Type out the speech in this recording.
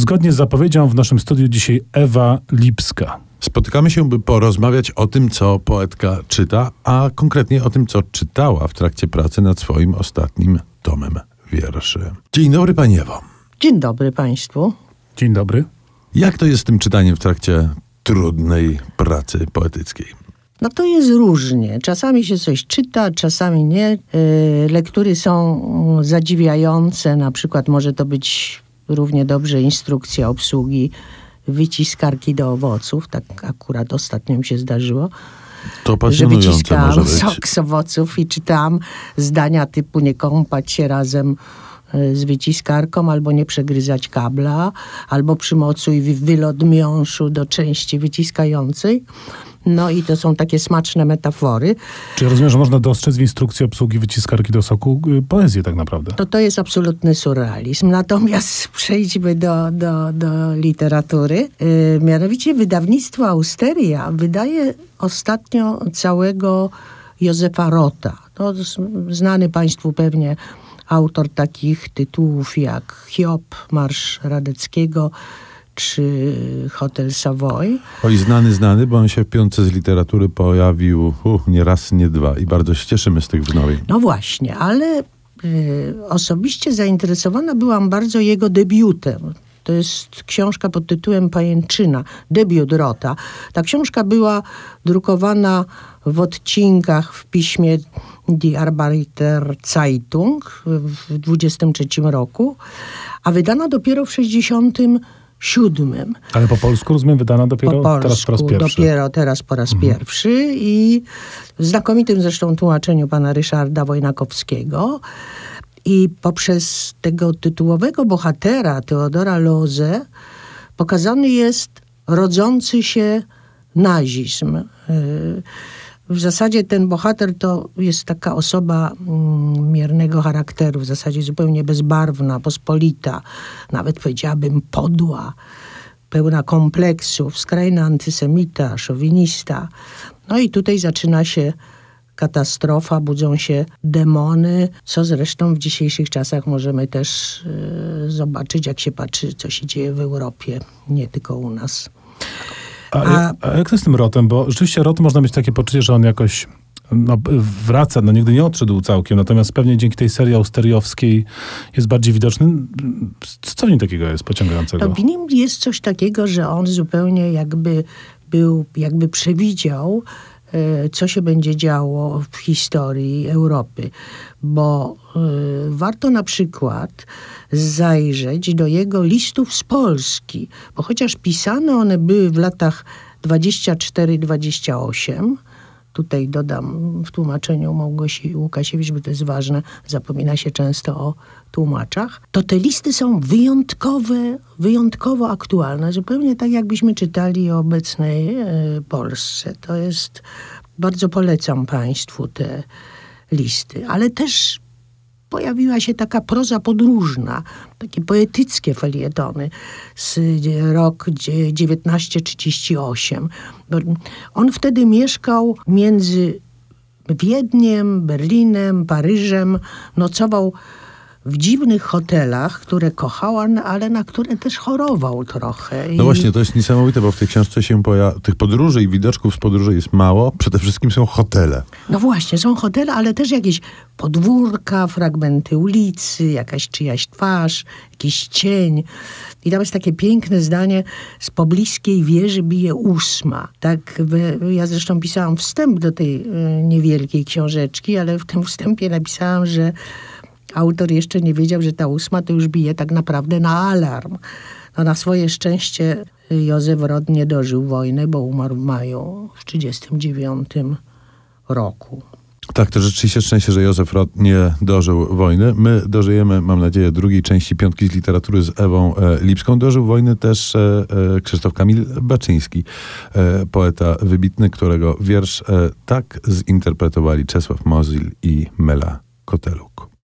Zgodnie z zapowiedzią w naszym studiu dzisiaj Ewa Lipska. Spotykamy się, by porozmawiać o tym, co poetka czyta, a konkretnie o tym, co czytała w trakcie pracy nad swoim ostatnim tomem wierszy. Dzień dobry, Pani Ewo. Dzień dobry Państwu. Dzień dobry. Jak to jest z tym czytaniem w trakcie trudnej pracy poetyckiej? No to jest różnie. Czasami się coś czyta, czasami nie. Yy, lektury są zadziwiające. Na przykład może to być równie dobrze instrukcja obsługi wyciskarki do owoców. Tak akurat ostatnio mi się zdarzyło. To Że wyciskałam sok z owoców i czytałam zdania typu nie kąpać się razem y, z wyciskarką, albo nie przegryzać kabla, albo przymocuj wy- wylot miąższu do części wyciskającej. No i to są takie smaczne metafory. Czy ja rozumiem, że można dostrzec w instrukcji obsługi wyciskarki do soku y, poezję tak naprawdę? To to jest absolutny surrealizm. Natomiast przejdźmy do, do, do literatury. Yy, mianowicie wydawnictwo Austeria wydaje ostatnio całego Józefa Rota. To znany Państwu pewnie autor takich tytułów jak Hiob, Marsz Radeckiego czy Hotel Savoy. Oj, znany, znany, bo on się w piątce z literatury pojawił uh, nie raz, nie dwa i bardzo się cieszymy z tych wznowień. No właśnie, ale y, osobiście zainteresowana byłam bardzo jego debiutem. To jest książka pod tytułem Pajęczyna, debiut Rota. Ta książka była drukowana w odcinkach w piśmie Die Arbeiter Zeitung w 23 roku, a wydana dopiero w 67. Ale po polsku rozumiem wydana dopiero Po teraz po raz polsku, pierwszy. dopiero teraz po raz pierwszy i w znakomitym zresztą tłumaczeniu pana Ryszarda Wojnakowskiego. I poprzez tego tytułowego bohatera, Teodora Loze, pokazany jest rodzący się nazizm. Yy, W zasadzie ten bohater to jest taka osoba mm, miernego charakteru, w zasadzie zupełnie bezbarwna, pospolita, nawet powiedziałabym podła pełna kompleksów, skrajny antysemita, szowinista. No i tutaj zaczyna się katastrofa, budzą się demony, co zresztą w dzisiejszych czasach możemy też e, zobaczyć, jak się patrzy, co się dzieje w Europie, nie tylko u nas. A, A- a jak to jest z tym rotem? Bo rzeczywiście rot można mieć takie poczucie, że on jakoś no, wraca, no nigdy nie odszedł całkiem, natomiast pewnie dzięki tej serii austeriowskiej jest bardziej widoczny. Co w nim takiego jest pociągającego? To w nim jest coś takiego, że on zupełnie jakby był, jakby przewidział, co się będzie działo w historii Europy. Bo e, warto na przykład zajrzeć do jego listów z Polski, bo chociaż pisane one były w latach 24-28, Tutaj dodam w tłumaczeniu Małgosi Łukasiewicz, bo to jest ważne, zapomina się często o tłumaczach, to te listy są wyjątkowe, wyjątkowo aktualne, zupełnie tak jakbyśmy czytali o obecnej e, Polsce. To jest, bardzo polecam Państwu te listy, ale też pojawiła się taka proza podróżna, takie poetyckie felietony z e, rok dzie- 1938. Bo On wtedy mieszkał między Wiedniem, Berlinem, Paryżem, nocował w dziwnych hotelach, które kochał, ale na które też chorował trochę. No I- właśnie, to jest niesamowite, bo w tej książce się pojawia, tych podróży i widoczków z podróży jest mało. Przede wszystkim są hotele. No właśnie, są hotele, ale też jakieś podwórka, fragmenty ulicy, jakaś czyjaś twarz, jakiś cień. I tam jest takie piękne zdanie, z pobliskiej wieży bije ósma. Tak, ja zresztą pisałam wstęp do tej e, niewielkiej książeczki, ale w tym wstępie napisałam, że autor jeszcze nie wiedział, że ta ósma to już bije tak naprawdę na alarm. No na swoje szczęście Józef Rod nie dożył wojny, bo umarł w maju w 1939 roku. Tak, to rzeczywiście szczęście, że Józef Rot nie dożył wojny. My dożyjemy, mam nadzieję, drugiej części Piątki z literatury z Ewą e, Lipską. Dożył wojny też e, e, Krzysztof Kamil Baczyński, poeta wybitny, którego wiersz tak zinterpretowali Czesław Mozil i Mela Koteluk.